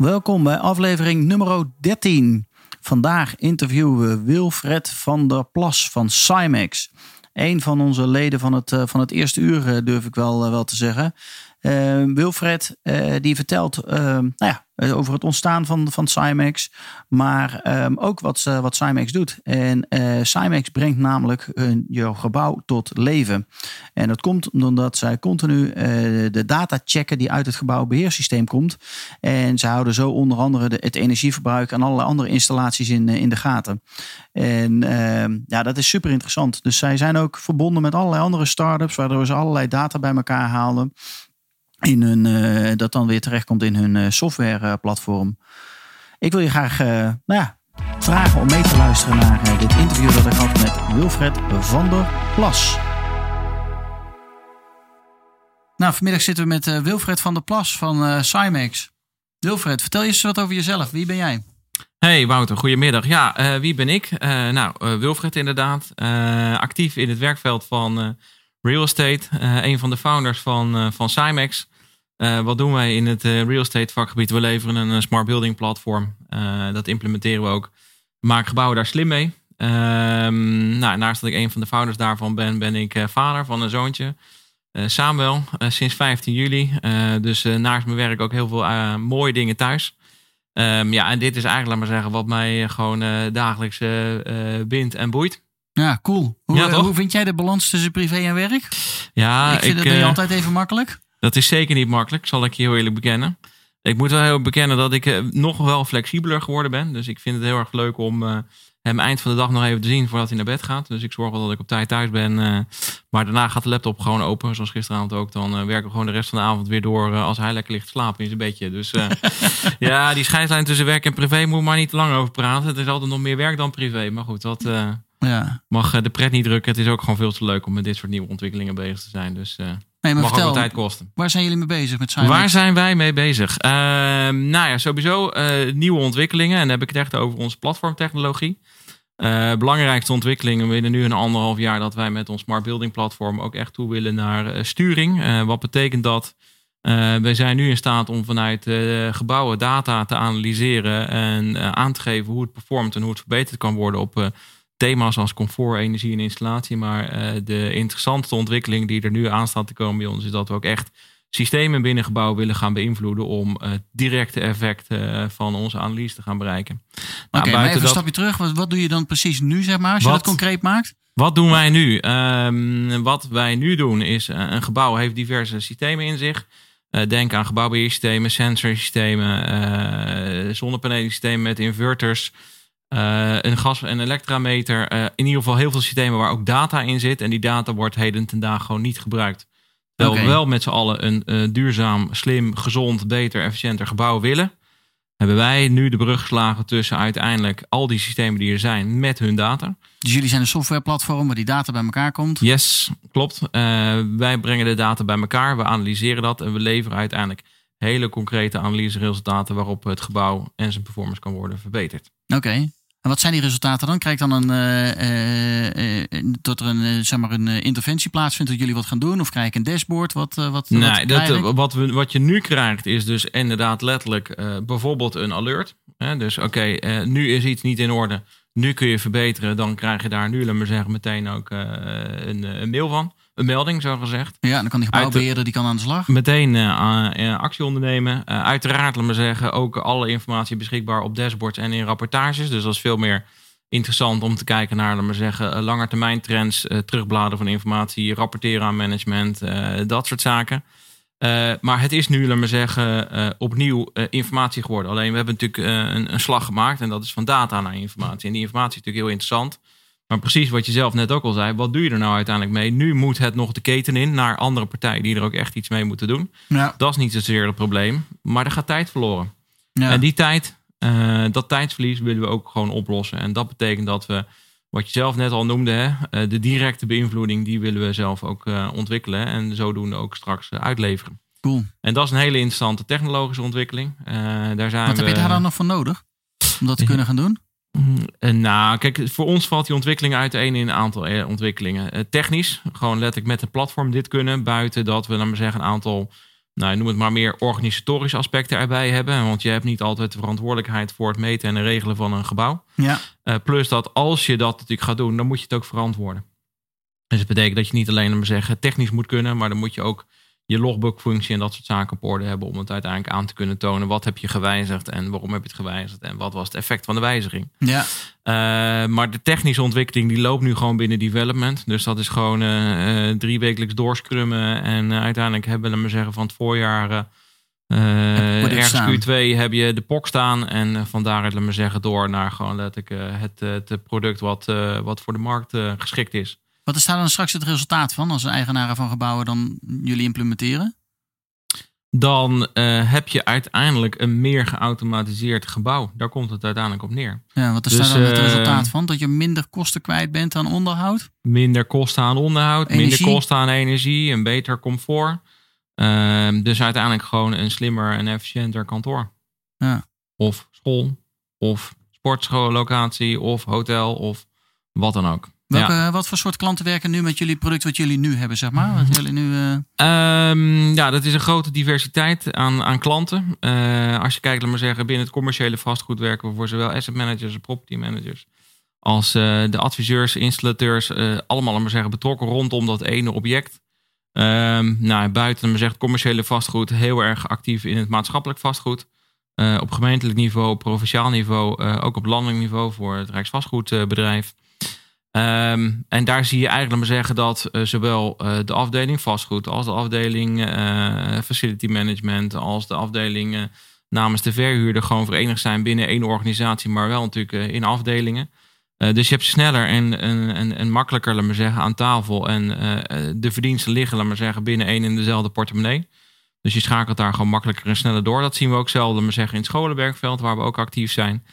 Welkom bij aflevering nummer 13. Vandaag interviewen we Wilfred van der Plas van Cymex. Een van onze leden van het, eh, van het eerste uur, eh, durf ik wel, eh, wel te zeggen. Wilfred die vertelt nou ja, over het ontstaan van, van Cymex, maar um, ook wat, wat Cymex doet. En Cymex brengt namelijk hun, je gebouw tot leven. En dat komt omdat zij continu de data checken die uit het gebouwbeheersysteem komt. En ze houden zo onder andere de, het energieverbruik en allerlei andere installaties in, in de gaten. En ehm, ja, dat is super interessant. Dus zij zijn ook verbonden met allerlei andere start-ups, waardoor ze allerlei data bij elkaar halen in hun, uh, dat dan weer terechtkomt in hun uh, softwareplatform. Ik wil je graag uh, nou ja, vragen om mee te luisteren naar dit interview dat ik had met Wilfred van der Plas. Nou, vanmiddag zitten we met Wilfred van der Plas van Cymex. Wilfred, vertel eens wat over jezelf. Wie ben jij? Hey Wouter, goedemiddag. Ja, wie ben ik? nou, Wilfred inderdaad. actief in het werkveld van real estate. een van de founders van, van Cymex. Uh, wat doen wij in het uh, real estate vakgebied? We leveren een smart building platform. Uh, dat implementeren we ook. Maken gebouwen daar slim mee. Ehm, nou, naast dat ik een van de founders daarvan ben, ben ik vader van een zoontje. Samuel, sinds 15 juli. dus naast mijn werk ook heel veel mooie dingen thuis. Um, ja, en dit is eigenlijk, laat maar zeggen, wat mij gewoon dagelijks bindt en boeit. Ja, cool. Hoe, ja, hoe vind jij de balans tussen privé en werk? Ja, ik vind ik, het niet altijd even makkelijk. Dat is zeker niet makkelijk, zal ik je heel eerlijk bekennen. Ik moet wel heel bekennen dat ik eh, nog wel flexibeler geworden ben. Dus ik vind het heel erg leuk om uh, hem eind van de dag nog even te zien voordat hij naar bed gaat. Dus ik zorg wel dat ik op tijd thuis ben. Uh, maar daarna gaat de laptop gewoon open, zoals gisteravond ook. Dan werken we gewoon de rest van de avond weer door als hij lekker ligt slapen in zijn bedje. Dus ja, die scheidslijn tussen werk en privé moet maar niet te lang over praten. Het is altijd nog meer werk dan privé. Maar goed, dat ja. mag de pret niet drukken. Het is ook gewoon veel te leuk om met dit soort nieuwe ontwikkelingen bezig te zijn. Dus... Nee, maar Mag vertel, ook tijd kosten. Waar zijn jullie mee bezig met? Waar zijn wij mee bezig? Uh, nou ja, sowieso uh, nieuwe ontwikkelingen. En dan heb ik het echt over onze platformtechnologie. Uh, belangrijkste ontwikkelingen binnen nu een anderhalf jaar dat wij met ons smart building platform ook echt toe willen naar uh, sturing. wat betekent dat? wij zijn nu in staat om vanuit gebouwen data te analyseren en aan te geven hoe het performt en hoe het verbeterd kan worden op thema's als comfort, energie en installatie. Maar uh, de interessantste ontwikkeling die er nu aan staat te komen bij ons, is dat we ook echt systemen binnen gebouw willen gaan beïnvloeden om het uh, directe effect uh, van onze analyse te gaan bereiken. Nou, Oké, okay, even een stapje terug. Wat, wat, doe je dan precies nu, zeg maar, als wat, je dat concreet maakt? Wat doen wij nu? Um, wat wij nu doen is, een gebouw heeft diverse systemen in zich. denk aan gebouwbeheersystemen, sensorsystemen, zonnepanelensystemen met inverters, uh, een gas- en elektrameter. Uh, in ieder geval heel veel systemen waar ook data in zit. En die data wordt heden ten dagen gewoon niet gebruikt. Terwijl we wel met z'n allen een uh, duurzaam, slim, gezond, beter, efficiënter gebouw willen. Hebben wij nu de brug geslagen tussen uiteindelijk al die systemen die er zijn met hun data. Dus jullie zijn een softwareplatform waar die data bij elkaar komt? Yes, klopt. wij brengen de data bij elkaar, we analyseren dat en we leveren uiteindelijk hele concrete analyseresultaten waarop het gebouw en zijn performance kan worden verbeterd. Oké. En wat zijn die resultaten dan? Krijg dan een, uh, uh, dat er een, zeg maar een interventie plaatsvindt dat jullie wat gaan doen? Of krijg ik een dashboard? Wat, wat, nee, wat, dat, wat, we, wat je nu krijgt is dus inderdaad letterlijk bijvoorbeeld een alert. Hè? Dus oké, nu is iets niet in orde. Nu kun je verbeteren. Dan krijg je daar nu, laat maar zeggen, meteen ook een, een mail van een melding, zo gezegd. Ja, dan kan die gebouwbeheerder die kan aan de slag. Meteen uh, actie ondernemen. Uh, uiteraard, laat maar zeggen, ook alle informatie beschikbaar op dashboards en in rapportages. Dus dat is veel meer interessant om te kijken naar, laat maar zeggen, langetermijn trends, terugbladen van informatie, rapporteren aan management, dat soort zaken. maar het is nu, laat maar zeggen, opnieuw informatie geworden. Alleen we hebben natuurlijk een, een, slag gemaakt en dat is van data naar informatie. En die informatie is natuurlijk heel interessant. Maar precies wat je zelf net ook al zei, wat doe je er nou uiteindelijk mee? Nu moet het nog de keten in naar andere partijen die er ook echt iets mee moeten doen. Ja. Dat is niet zozeer het probleem, maar er gaat tijd verloren. Ja. En die tijd Uh, dat tijdsverlies willen we ook gewoon oplossen. En dat betekent dat we, wat je zelf net al noemde, hè, de directe beïnvloeding, die willen we zelf ook ontwikkelen. En zodoende ook straks uitleveren. Cool. En dat is een hele interessante technologische ontwikkeling. daar zijn wat heb je daar dan nog voor nodig? Om dat te kunnen gaan doen? Mm, nou, kijk, voor ons valt die ontwikkeling uiteen in een aantal eh, ontwikkelingen. Eh, technisch, gewoon letterlijk met een platform dit kunnen. Buiten dat we, dan maar zeggen, een aantal, nou, noem het maar meer organisatorische aspecten erbij hebben. Want je hebt niet altijd de verantwoordelijkheid voor het meten en regelen van een gebouw. Ja. Uh, plus dat als je dat natuurlijk gaat doen, dan moet je het ook verantwoorden. Dus het betekent dat je niet alleen maar zeggen technisch moet kunnen, maar dan moet je ook je logbook-functie en dat soort zaken op orde hebben om het uiteindelijk aan te kunnen tonen. Wat heb je gewijzigd en waarom heb je het gewijzigd en wat was het effect van de wijziging? Ja. Uh, maar de technische ontwikkeling die loopt nu gewoon binnen development. Dus dat is gewoon uh, uh, drie wekelijks doorscrummen en uiteindelijk hebben we, maar zeggen, van het voorjaar. ergens Q2 heb je de POC staan en van daaruit, laat maar zeggen, door naar gewoon letterlijk het, het product wat, wat voor de markt geschikt is. Wat is daar dan straks het resultaat van als eigenaren van gebouwen dan jullie implementeren? Dan uh, heb je uiteindelijk een meer geautomatiseerd gebouw. Daar komt het uiteindelijk op neer. Ja, wat is dus, daar dan het uh, resultaat van? Dat je minder kosten kwijt bent aan onderhoud? Minder kosten aan onderhoud, energie. minder kosten aan energie, een beter comfort. Uh, dus uiteindelijk gewoon een slimmer en efficiënter kantoor. Ja. Of school, of sportschoollocatie, of hotel, of wat dan ook. Welke, Wat voor soort klanten werken nu met jullie product wat jullie nu hebben, zeg maar? Wat jullie nu, uh... um, ja, dat is een grote diversiteit aan, aan klanten. Uh, als je kijkt, laat maar zeggen, binnen het commerciële vastgoed werken we voor zowel asset managers en property managers. Als uh, de adviseurs, installateurs, allemaal laat maar zeggen, betrokken rondom dat ene object. Um, nou, buiten maar zeggen, commerciële vastgoed heel erg actief in het maatschappelijk vastgoed. op gemeentelijk niveau, op provinciaal niveau, ook op landelijk niveau voor het Rijksvastgoedbedrijf. Um, en daar zie je eigenlijk maar zeggen dat uh, zowel uh, de afdeling vastgoed als de afdeling uh, facility management, als de afdeling namens de verhuurder gewoon verenigd zijn binnen één organisatie, maar wel natuurlijk in afdelingen. dus je hebt sneller en, en, en, en makkelijker, maar zeggen, aan tafel. En de verdiensten liggen, maar zeggen, binnen één en dezelfde portemonnee. Dus je schakelt daar gewoon makkelijker en sneller door. Dat zien we ook laat maar zeggen, in het scholenwerkveld, waar we ook actief zijn.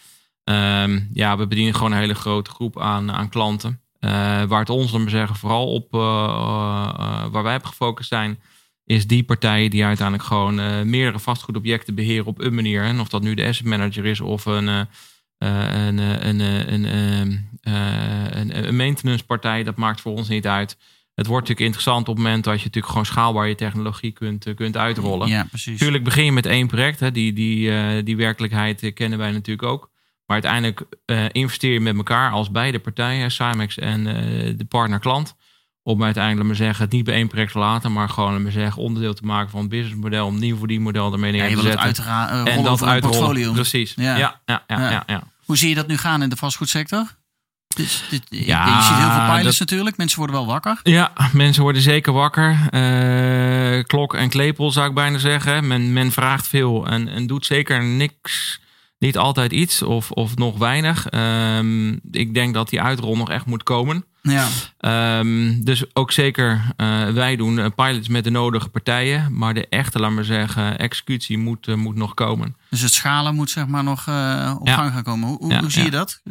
Um, ja, we bedienen gewoon een hele grote groep aan, aan klanten. Uh, waar het ons, dan zeggen, vooral op uh, uh, waar wij op gefocust zijn, is die partijen die uiteindelijk gewoon meerdere vastgoedobjecten beheren op een manier. En of dat nu de asset manager is of een, een, een, een, een, een, een maintenance partij, dat maakt voor ons niet uit. Het wordt natuurlijk interessant op het moment dat je natuurlijk gewoon schaalbaar je technologie kunt, kunt uitrollen. Ja, precies. Tuurlijk begin je met één project. Hè. Die, die, die werkelijkheid kennen wij natuurlijk ook. Maar uiteindelijk uh, investeer je met elkaar als beide partijen, Simex en uh, de partner-klant. Om uiteindelijk maar zeggen, het niet bij één project te laten, maar gewoon maar zeggen, onderdeel te maken van het businessmodel, om nieuw voor die model ermee neer te zetten. Uitera- uh, en dat uit portfolio. Precies. Ja. Ja, ja, ja, ja. Hoe zie je dat nu gaan in de vastgoedsector? Dus, dit, ja, je ziet heel veel pilots natuurlijk. Mensen worden wel wakker. Ja, mensen worden zeker wakker. Uh, klok en klepel zou ik bijna zeggen. Men, men vraagt veel en, en doet zeker niks niet altijd iets of, of nog weinig. Um, ik denk dat die uitrol nog echt moet komen. Ja. Um, dus ook zeker, uh, wij doen uh, pilots met de nodige partijen. Maar de echte, laat maar zeggen, executie moet, uh, moet nog komen. Dus het schalen moet zeg maar nog op ja. gang gaan komen. Hoe, ja, hoe zie je dat?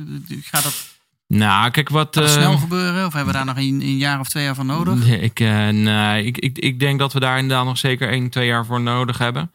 Gaat dat... Nou, kijk wat. Gaat snel gebeuren? Of hebben we daar nog een, een, jaar of twee jaar voor nodig? Ik, nee, ik, ik, ik denk dat we daar inderdaad nog zeker één, twee jaar voor nodig hebben.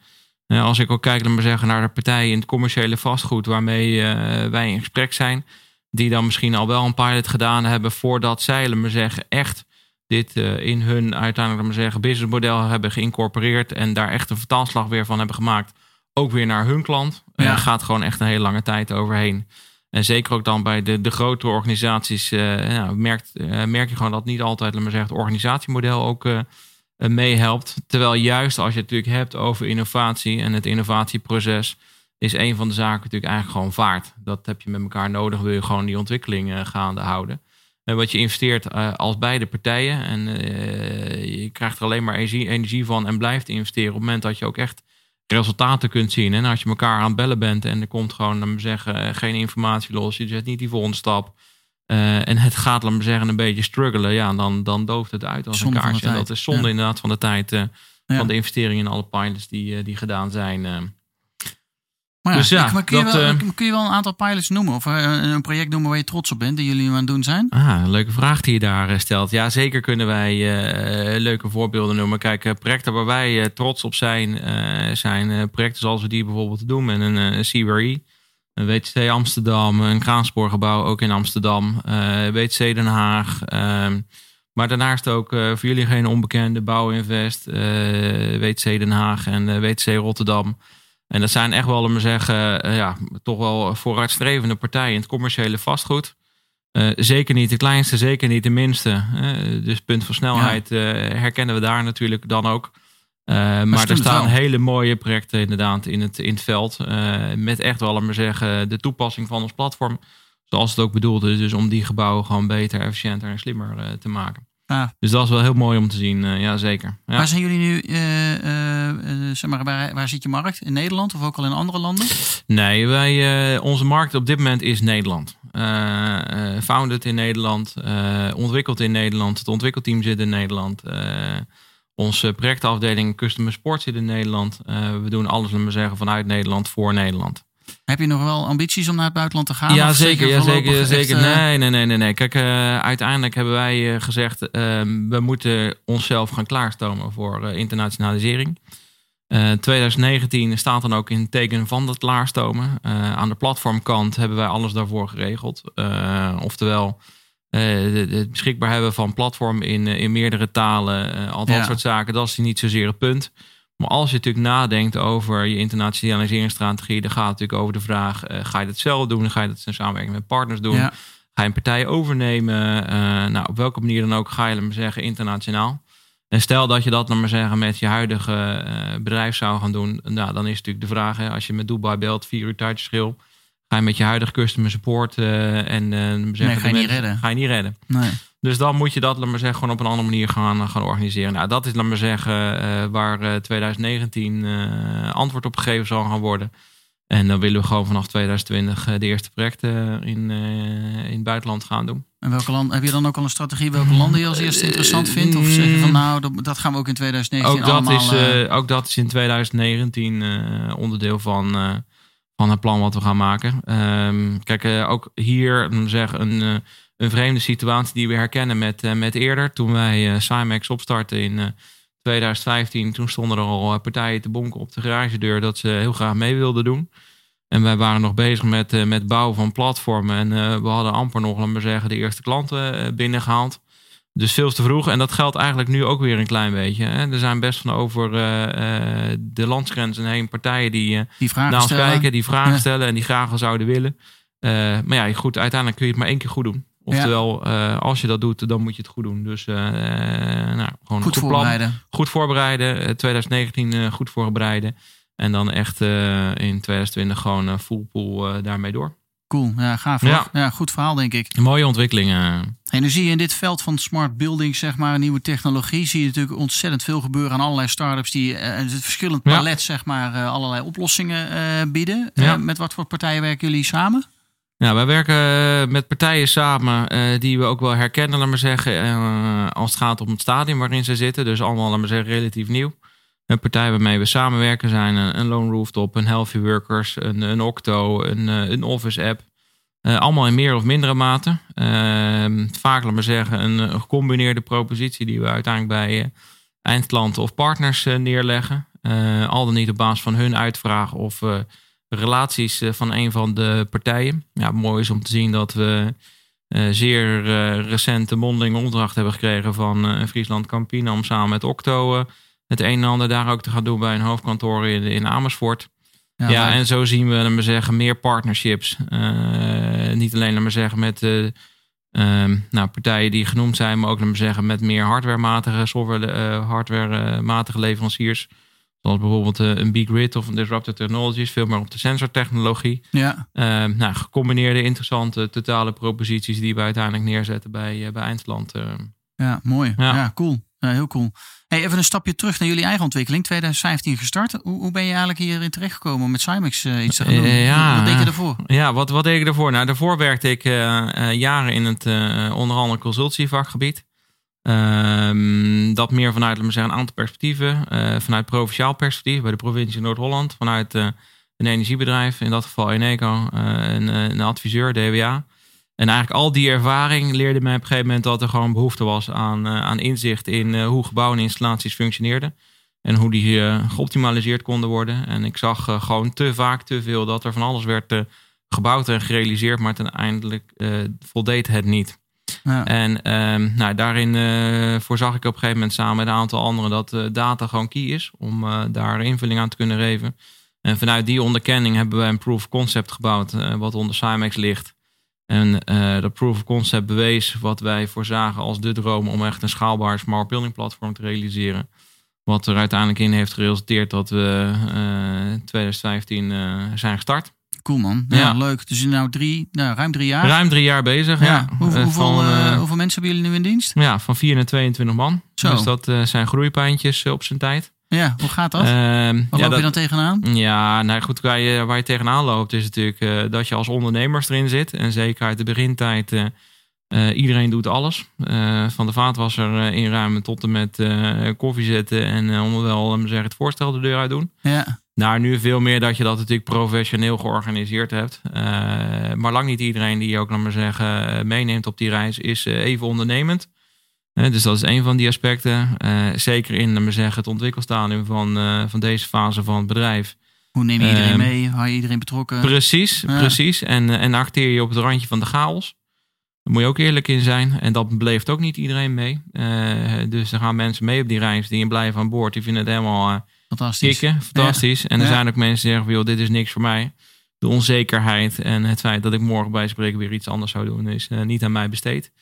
Als ik ook kijk maar zeggen, naar de partijen in het commerciële vastgoed waarmee uh, wij in gesprek zijn, die dan misschien al wel een pilot gedaan hebben voordat zij, maar zeggen, echt dit uh, in hun uiteindelijk maar zeggen, businessmodel hebben geïncorporeerd en daar echt een vertaalslag weer van hebben gemaakt, ook weer naar hun klant. Ja. Uh, gaat gewoon echt een hele lange tijd overheen. En zeker ook dan bij de, de grotere organisaties ja, merkt, merk je gewoon dat niet altijd, maar zeggen, het organisatiemodel ook eh, meehelpt. Terwijl juist als je het natuurlijk hebt over innovatie en het innovatieproces, is een van de zaken natuurlijk eigenlijk gewoon vaart. Dat heb je met elkaar nodig, wil je gewoon die ontwikkeling uh, gaande houden. En wat je investeert uh, als beide partijen en je krijgt er alleen maar energie, energie, van en blijft investeren op het moment dat je ook echt resultaten kunt zien. En als je elkaar aan het bellen bent en er komt gewoon, dan zeggen, geen informatie los, je zet niet die volgende stap uh, en het gaat, laat maar zeggen, een beetje struggelen. Ja, dan, dan dooft het uit als zonde een kaarsje. En dat is zonde ja. inderdaad van de tijd. Uh, ja. Van de investeringen in alle pilots die, uh, die gedaan zijn. Maar ja, Dus ja, maar kun, je dat, wel, eh, kun je wel een aantal pilots noemen? Of eh, een project noemen waar je trots op bent, die jullie aan het doen zijn? Ah, een leuke vraag die je daar eh, stelt. Ja, zeker kunnen wij eh, leuke voorbeelden noemen. Kijk, eh, projecten waar wij eh, trots op zijn, eh, zijn eh, projecten zoals we die bijvoorbeeld doen met een CBRE. Een WTC Amsterdam, een kraanspoorgebouw ook in Amsterdam, eh, WTC Den Haag. ehm, maar daarnaast ook eh, voor jullie geen onbekende Bouwinvest, eh WTC Den Haag en WTC Rotterdam. En dat zijn echt wel, laten we zeggen, ja, toch wel vooruitstrevende partijen in het commerciële vastgoed. Zeker niet de kleinste, zeker niet de minste. Dus punt van snelheid herkennen we daar natuurlijk dan ook. Eh, maar er staan hele mooie projecten inderdaad in het, in het veld. eh, met echt wel, we zeggen, de toepassing van ons platform. Zoals het ook bedoeld is. Dus om die gebouwen gewoon beter, efficiënter en slimmer eh, te maken. Dus dat is wel heel mooi om te zien. ja, zeker. Ja. Waar zijn jullie nu, zeg maar, waar, waar zit je markt? In Nederland of ook al in andere landen? Nee, wij, onze markt op dit moment is Nederland. Founded in Nederland, ontwikkeld in Nederland. Het ontwikkelteam zit in Nederland. Eh, onze projectafdeling Customer Support zit in Nederland. Eh, we doen alles, laten we zeggen, vanuit Nederland voor Nederland. Heb je nog wel ambities om naar het buitenland te gaan? ja, zeker. Ja, zeker, echt, zeker. eh, Nee, nee, nee, nee, nee. Kijk, eh, uiteindelijk hebben wij eh, gezegd, eh, we moeten onszelf gaan klaarstomen voor eh, internationalisering. Eh 2019 staat dan ook in het teken van dat klaarstomen. Eh, aan de platformkant hebben wij alles daarvoor geregeld. Eh, oftewel, eh, het beschikbaar hebben van platform in, eh, in meerdere talen, eh, al dat Ja. soort zaken, dat is niet zozeer het punt. Maar als je natuurlijk nadenkt over je internationaliseringsstrategie, dan gaat het natuurlijk over de vraag: eh, ga je dat zelf doen? Ga je dat in samenwerking met partners doen? Ja. Ga je een partij overnemen? Eh, nou, op welke manier dan ook ga je, maar zeggen, internationaal. En stel dat je dat, laat maar zeggen, met je huidige eh, bedrijf zou gaan doen. Nou, dan is natuurlijk de vraag, hè, als je met Dubai belt, vier uur tijdverschil. Ga je met je huidige customer support eh, en eh, zeggen, ga je niet redden. Ga je niet redden. Nee. Dus dan moet je dat, laat maar zeggen, gewoon op een andere manier gaan, gaan organiseren. Nou, dat is, laat maar zeggen, eh, waar eh, 2019 eh, antwoord op gegeven zal gaan worden. En dan willen we gewoon vanaf 2020 eh, de eerste projecten in, eh, in het buitenland gaan doen. En welke land, heb je dan ook al een strategie welke landen je als eerste interessant vindt? Of zeg je van nou, dat, dat gaan we ook in 2019 Ook dat, allemaal... is, eh, eh, ook dat is in 2019 eh, onderdeel van, eh, van het plan wat we gaan maken. Ehm, kijk, eh, ook hier zeggen, een, eh, een vreemde situatie die we herkennen met, eh, met eerder. Toen wij Cymex opstartten in eh, 2015, toen stonden er al partijen te bonken op de garagedeur dat ze heel graag mee wilden doen. En wij waren nog bezig met, met bouwen van platformen. En we hadden amper nog, laten we zeggen, de eerste klanten eh, binnengehaald. Dus veel te vroeg. En dat geldt eigenlijk nu ook weer een klein beetje. Hè. Er zijn best van over eh, de landsgrenzen heen partijen die eh, die vragen naar ons stellen. kijken, die vragen Ja. stellen en die graag wel zouden willen. Maar ja, goed, uiteindelijk kun je het maar één keer goed doen. Oftewel, als je dat doet, dan moet je het goed doen. Dus nou, gewoon Goed plan. voorbereiden. Goed voorbereiden. eh, 2019 eh, goed voorbereiden. En dan echt in 2020 gewoon full pool daarmee door. Cool, ja, gaaf. Ja. Ja. goed verhaal denk ik. Een mooie ontwikkelingen. En nu zie je in dit veld van smart building, zeg maar, nieuwe technologie, zie je natuurlijk ontzettend veel gebeuren aan allerlei start-ups die eh, het verschillend Ja. palet, zeg maar, eh, allerlei oplossingen eh, bieden. Ja. Met wat voor partijen werken jullie samen? Ja, wij werken met partijen samen die we ook wel herkennen, laat maar zeggen, als het gaat om het stadium waarin ze zitten. Dus allemaal, laat maar zeggen, relatief nieuw. Een partij waarmee we samenwerken zijn een, een Lone Rooftop, een Healthy Workers, een, een Octo, een, een Office app. Eh, allemaal in meer of mindere mate. Ehm, vaak, laat maar zeggen, een, een gecombineerde propositie die we uiteindelijk bij eh, eindklanten of partners eh, neerleggen. Eh, al dan niet op basis van hun uitvraag of eh, relaties eh, van een van de partijen. Ja, mooi is om te zien dat we eh, zeer eh, recente mondelinge opdracht hebben gekregen van eh, Friesland Campina om samen met Octo eh, het een en ander daar ook te gaan doen bij een hoofdkantoor in, in Amersfoort. Ja, en zo zien we, maar zeggen, meer partnerships. Eh, niet alleen, laat maar zeggen, met eh, ehm, nou, partijen die genoemd zijn, maar ook, laat maar zeggen, met meer hardwarematige, software, eh, hardwarematige leveranciers. Zoals bijvoorbeeld eh, een Big Grid of een Disruptive Technologies, veel meer op de sensortechnologie. ja. Ehm, nou, gecombineerde interessante totale proposities die we uiteindelijk neerzetten bij, eh, bij Eindland. eh. Ja, mooi. Ja, Ja. cool. Ja, heel cool. Hey, even een stapje terug naar jullie eigen ontwikkeling. 2015 gestart. Hoe, hoe ben je eigenlijk hierin terechtgekomen om met Cymex eh, iets te gaan doen? Eh, ja. Wat deed je ervoor? Ja, wat, wat deed ik daarvoor? Nou, daarvoor werkte ik eh, eh, jaren in het eh onder andere consultievakgebied. Ehm, dat meer vanuit, laten we zeggen, een aantal perspectieven. Eh, vanuit provinciaal perspectief bij de provincie Noord-Holland. Vanuit eh, een energiebedrijf, in dat geval Eneco, een, een adviseur, DWA. En eigenlijk al die ervaring leerde mij op een gegeven moment dat er gewoon behoefte was aan, aan inzicht in hoe gebouwen en installaties functioneerden. En hoe die geoptimaliseerd konden worden. En ik zag gewoon te vaak te veel dat er van alles werd gebouwd en gerealiseerd, maar uiteindelijk voldeed het niet. Ja. En um, nou, daarin voorzag ik op een gegeven moment samen met een aantal anderen dat data gewoon key is om daar invulling aan te kunnen geven. En vanuit die onderkenning hebben wij een proof of concept gebouwd wat onder Cymex ligt. En dat proof of concept bewees wat wij voorzagen als de droom om echt een schaalbaar smart building platform te realiseren. Wat er uiteindelijk in heeft geresulteerd dat we in 2015 zijn gestart. Cool man. Ja, leuk. Dus nou drie, nou, ruim drie jaar. Ruim drie jaar bezig, ja. Hoe, eh, hoeveel, van, uh, hoeveel mensen hebben jullie nu in dienst? Ja, van 4 naar 22 man. Zo. Dus dat uh, zijn groeipijntjes op zijn tijd. Ja, hoe gaat dat? Uh, Waar ja, loop je dan tegenaan? Ja, nou goed, waar je, waar je tegenaan loopt is natuurlijk dat je als ondernemers erin zit. En zeker uit de begintijd, iedereen doet alles. van de vaatwasser inruimen tot en met koffie zetten en onderwel zeggen, het voorstel de deur uit doen. Ja. Nou, nu veel meer dat je dat natuurlijk professioneel georganiseerd hebt. Maar lang niet iedereen die je ook, laat maar zeggen, eh, meeneemt op die reis is even ondernemend. Uh, dus dat is een van die aspecten. zeker in, zeggen, het ontwikkelstadium van, van deze fase van het bedrijf. Hoe neem je iedereen ehm, mee? Hou je iedereen betrokken? Precies, precies. En, en acteer je op het randje van de chaos. Daar moet je ook eerlijk in zijn. En dat beleeft ook niet iedereen mee. dus er gaan mensen mee op die reis die blijven aan boord. Die vinden het helemaal Fantastisch. Kikken, fantastisch. En er zijn ook mensen die zeggen, joh, dit is niks voor mij. De onzekerheid en het feit dat ik morgen bij spreken weer iets anders zou doen, is uh, niet aan mij besteed.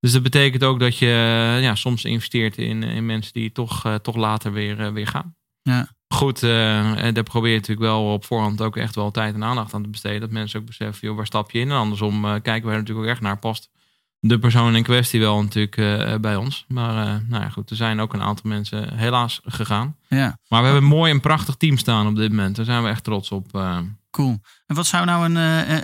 Dus dat betekent ook dat je uh, ja, soms investeert in, in mensen die toch, uh, toch later weer, weer gaan. Ja. Goed, daar probeer je natuurlijk wel op voorhand ook echt wel tijd en aandacht aan te besteden. Dat mensen ook beseffen, joh, waar stap je in? En andersom kijken wij natuurlijk ook echt naar past de persoon in kwestie wel natuurlijk uh, bij ons. Maar uh, nou ja, goed, er zijn ook een aantal mensen helaas gegaan. Ja. Maar we hebben een mooi en prachtig team staan op dit moment. Daar zijn we echt trots op. Cool. En wat zou nou een,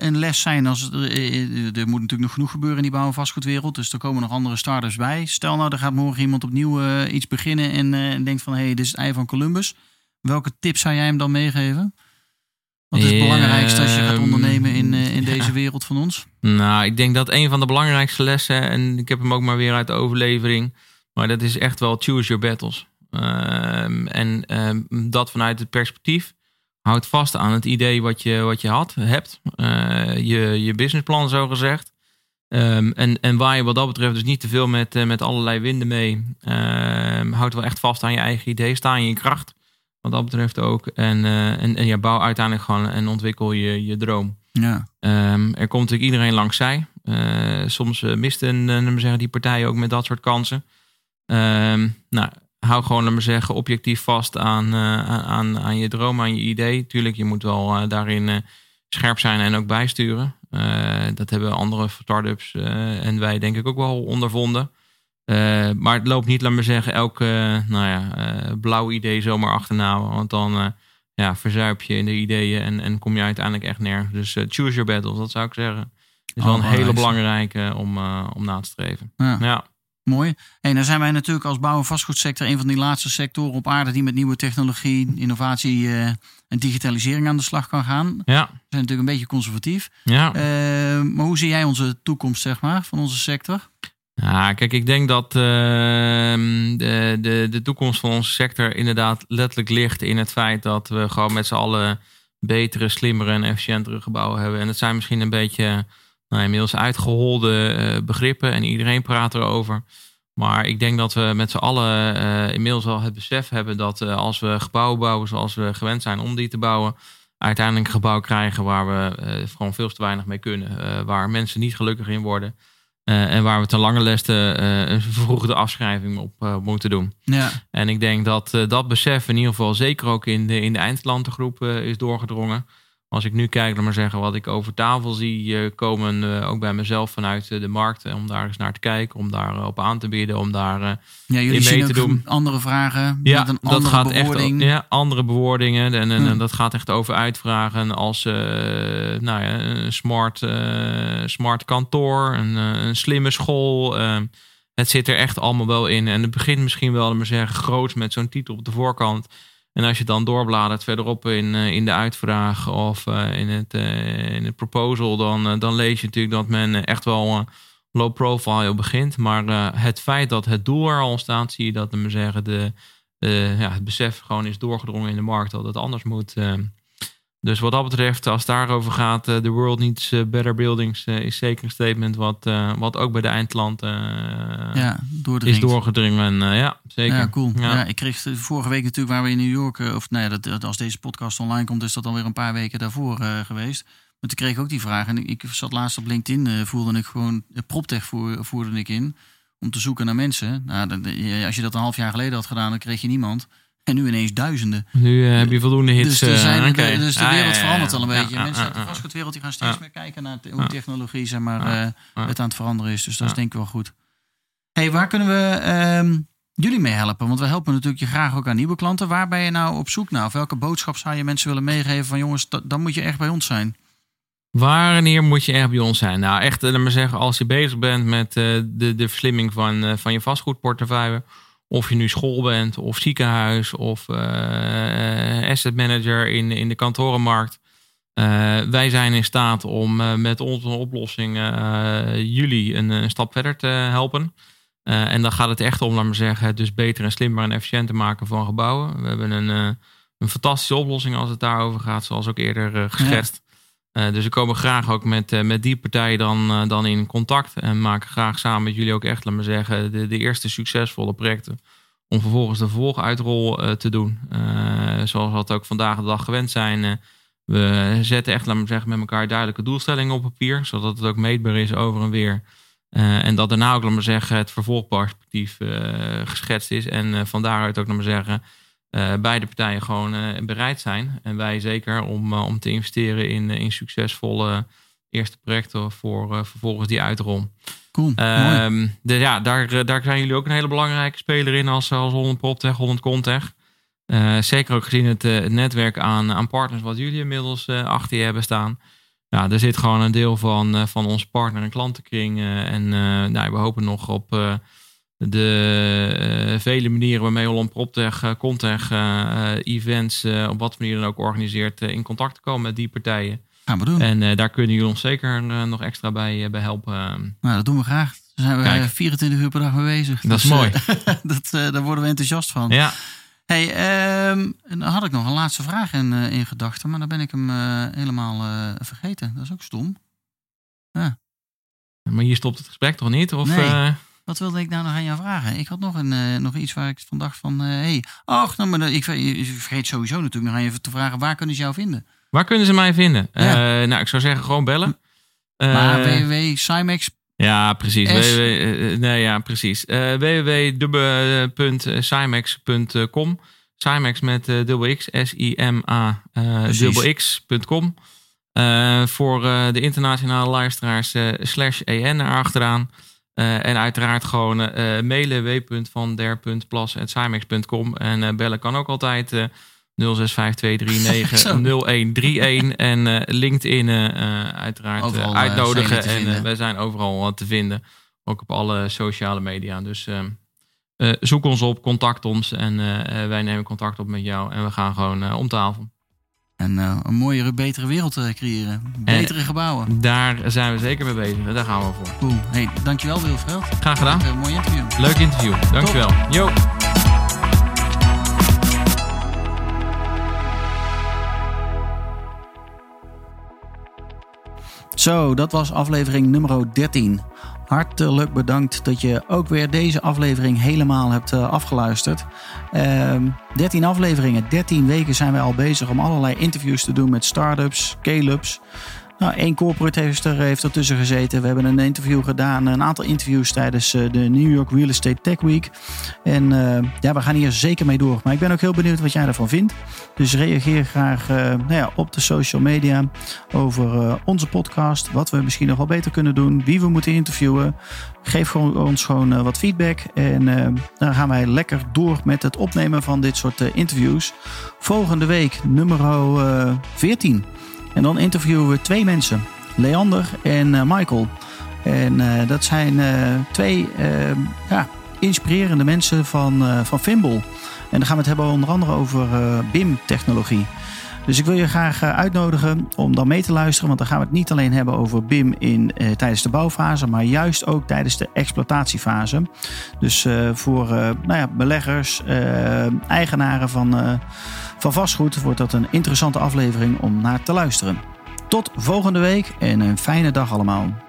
een les zijn? Als, er, er moet natuurlijk nog genoeg gebeuren in die bouw- en vastgoedwereld. Dus er komen nog andere starters bij. Stel nou, er gaat morgen iemand opnieuw iets beginnen en denkt van... hé, hey, dit is het ei van Columbus. Welke tips zou jij hem dan meegeven? Wat is het belangrijkste als je gaat ondernemen in, eh, in deze wereld van ons? Nou, ik denk dat een van de belangrijkste lessen, en ik heb hem ook maar weer uit de overlevering, maar dat is echt wel choose your battles. Ehm, en ehm, dat vanuit het perspectief. Houd vast aan het idee wat je, wat je had, hebt. Uh, je, je businessplan, zo gezegd. Um, en, en waar je wat dat betreft dus niet te veel met, uh, met allerlei winden mee. houd wel echt vast aan je eigen idee. Sta in je kracht. Wat dat betreft ook. En, uh, en, en ja, bouw uiteindelijk gewoon en ontwikkel je, je droom. Ja. Um, er komt natuurlijk iedereen langs zij. Uh, soms mist een, uh, zeggen, die partijen ook met dat soort kansen. Um, nou, hou gewoon, laat maar zeggen, objectief vast aan, aan, aan je droom, aan je idee. Tuurlijk, je moet wel daarin scherp zijn en ook bijsturen. dat hebben andere start-ups en wij denk ik ook wel ondervonden. Uh, maar het loopt niet, laat maar zeggen, elke uh, nou ja, uh, blauw idee zomaar achterna. Want dan ja, verzuip je in de ideeën en, en kom je uiteindelijk echt nergens. Dus choose your battles, dat zou ik zeggen. Is wel een hele belangrijke om, om na te streven. Ja. ja. Mooi. En dan zijn wij natuurlijk als bouw- en vastgoedsector een van die laatste sectoren op aarde die met nieuwe technologie, innovatie en digitalisering aan de slag kan gaan. Ja. We zijn natuurlijk een beetje conservatief. Ja. maar hoe zie jij onze toekomst, zeg maar, van onze sector? Ja, kijk, ik denk dat uh, de, de, de toekomst van onze sector inderdaad letterlijk ligt in het feit dat we gewoon met z'n allen betere, slimmere en efficiëntere gebouwen hebben. En het zijn misschien een beetje nou, inmiddels uitgeholde uh, begrippen en iedereen praat erover. Maar ik denk dat we met z'n allen uh, inmiddels wel het besef hebben dat uh, als we gebouwen bouwen zoals we gewend zijn om die te bouwen, uiteindelijk een gebouw krijgen waar we gewoon veel te weinig mee kunnen. waar mensen niet gelukkig in worden. En waar we ten lange leste een vervroegde afschrijving op moeten doen. Ja. En ik denk dat dat besef in ieder geval zeker ook in de, in de eindklantengroep is doorgedrongen. Als ik nu kijk, laat maar zeggen, wat ik over tafel zie eh, komen, uh, ook bij mezelf vanuit eh, de markt, om daar eens naar te kijken, om daar op aan te bieden, om daar ja, in mee te doen. Andere vragen, ja, met een dat andere gaat bewoording. echt, ja, andere bewoordingen. En, en, en, dat gaat echt over uitvragen als nou ja, een smart, smart kantoor, een, een slimme school. het zit er echt allemaal wel in. En het begint misschien wel, maar zeggen, groot met zo'n titel op de voorkant. En als je dan doorbladert verderop in, in de uitvraag of in, het, in het proposal, dan, dan lees je natuurlijk dat men echt wel low profile begint. Maar het feit dat het doel er al staat, zie je dat we zeggen, de, ja, het besef gewoon is doorgedrongen in de markt dat het anders moet. Dus wat dat betreft, als het daarover gaat, uh, the world needs uh, better buildings, uh, is zeker een statement wat, wat ook bij de eindklant ja, is doorgedringen. ja, zeker. Ja, cool. Ja. ik kreeg vorige week natuurlijk waar we in New York, of nou dat, als deze podcast online komt, is dat alweer een paar weken daarvoor geweest. Maar toen kreeg ik ook die vraag en ik, ik zat laatst op LinkedIn, voerde ik gewoon, PropTech voer, voerde ik in om te zoeken naar mensen. Nou, als je dat een half jaar geleden had gedaan, dan kreeg je niemand. En nu ineens duizenden. Nu uh, heb je voldoende hits. Dus, zijn, uh, dus de wereld verandert al een beetje. Mensen uit de vastgoedwereld die gaan steeds meer kijken naar hoe technologie zeg maar, uh, het aan het veranderen is. Dus dat is denk ik wel goed. hey, waar kunnen we um, jullie mee helpen? Want we helpen natuurlijk je graag ook aan nieuwe klanten. Waar ben je nou op zoek naar? Of welke boodschap zou je mensen willen meegeven van jongens, dan moet je echt bij ons zijn? Wanneer moet je echt bij ons zijn? Nou, echt, laat maar zeggen, als je bezig bent met de, de verslimming van, van je vastgoedportefeuille of je nu school bent, of ziekenhuis, of uh, asset manager in, in de kantorenmarkt. Uh, wij zijn in staat om uh, met onze oplossing jullie een, een, stap verder te helpen. en dan gaat het echt om, laat maar zeggen, het dus beter en slimmer en efficiënter maken van gebouwen. We hebben een, een fantastische oplossing als het daarover gaat, zoals ook eerder geschetst. Uh, dus we komen graag ook met, uh, met die partijen dan, uh, dan in contact. En maken graag samen met jullie ook echt, laat maar zeggen, de, de eerste succesvolle projecten. Om vervolgens de vervolguitrol te doen. zoals we dat ook vandaag de dag gewend zijn. we zetten echt, laat maar zeggen, met elkaar duidelijke doelstellingen op papier. Zodat het ook meetbaar is over en weer. en dat daarna ook, laat maar zeggen, het vervolgperspectief geschetst is. En van daaruit ook, laat maar zeggen uh, beide partijen gewoon uh, bereid zijn. En wij zeker om, uh, om te investeren in, in succesvolle eerste projecten voor vervolgens die uitrol. Cool. Um, de, ja, daar, daar zijn jullie ook een hele belangrijke speler in als, als Holland PropTech, Holland Contech. zeker ook gezien het, het, netwerk aan, aan partners wat jullie inmiddels achter je hebben staan. Ja, er zit gewoon een deel van, van onze partner- en klantenkring. en nou, we hopen nog op de uh, vele manieren waarmee Holland PropTech, uh, Contech, uh, events, op wat manier dan ook organiseert, in contact te komen met die partijen. Gaan we doen. En daar kunnen jullie ons zeker nog extra bij, bij helpen. Nou, dat doen we graag. Daar zijn we Kijk. 24 uur per dag mee bezig. Dat is dus, mooi. dat, daar worden we enthousiast van. Ja. Hey, um, dan had ik nog een laatste vraag in, in gedachten, maar dan ben ik hem helemaal vergeten. Dat is ook stom. Ja. Maar hier stopt het gesprek toch niet? Of, nee. Wat wilde ik nou nog aan jou vragen? Ik had nog, een, uh, nog iets waar ik van dacht van... Uh, hey, ach, nou, maar ik vergeet sowieso natuurlijk nog aan je te vragen... waar kunnen ze jou vinden? Waar kunnen ze mij vinden? Ja. Uh, nou, ik zou zeggen gewoon bellen. Maar www.cymex... Ja, precies. www, nee, ja, precies. Cymex met dubbel X, S-I-M-A, dubbel X.com. voor de internationale luisteraars slash EN erachteraan. Uh, en uiteraard gewoon uh, mailen w.vander.plas.cymex.com. En uh, bellen kan ook altijd 0652390131. en LinkedIn uiteraard uitnodigen. En wij zijn overal te vinden. Ook op alle sociale media. Dus zoek ons op, contact ons. En wij nemen contact op met jou. En we gaan gewoon om tafel. En uh, een mooiere, betere wereld uh, creëren. Betere gebouwen. Daar zijn we zeker mee bezig. Daar gaan we voor. Cool. Hey, dankjewel Wilfred. Graag gedaan. Een mooi interview. Leuk interview. Dankjewel. Top. Yo. Zo, dat was aflevering nummer 13. Hartelijk bedankt dat je ook weer deze aflevering helemaal hebt uh, afgeluisterd. Uh, ehm, 13 afleveringen, 13 weken zijn wij al bezig om allerlei interviews te doen met startups, scale-ups. Nou, één corporate heeft, er, heeft ertussen gezeten. We hebben een interview gedaan, een aantal interviews tijdens eh, de New York Real Estate Tech Week. En uh, ja, we gaan hier zeker mee door. Maar ik ben ook heel benieuwd wat jij ervan vindt. Dus reageer graag uh, nou ja, op de social media over onze podcast. Wat we misschien nog wel beter kunnen doen. Wie we moeten interviewen. Geef gewoon, ons gewoon wat feedback. En dan gaan wij lekker door met het opnemen van dit soort interviews. Volgende week nummer 14. En dan interviewen we twee mensen, Leander en uh, Michael. En uh, dat zijn uh, twee ja, inspirerende mensen van, van Fimble. En dan gaan we het hebben onder andere over BIM-technologie. Dus ik wil je graag uitnodigen om dan mee te luisteren. Want dan gaan we het niet alleen hebben over BIM in, eh, tijdens de bouwfase, maar juist ook tijdens de exploitatiefase. Dus voor uh, nou ja, beleggers, eigenaren van, van vastgoed wordt dat een interessante aflevering om naar te luisteren. Tot volgende week en een fijne dag allemaal.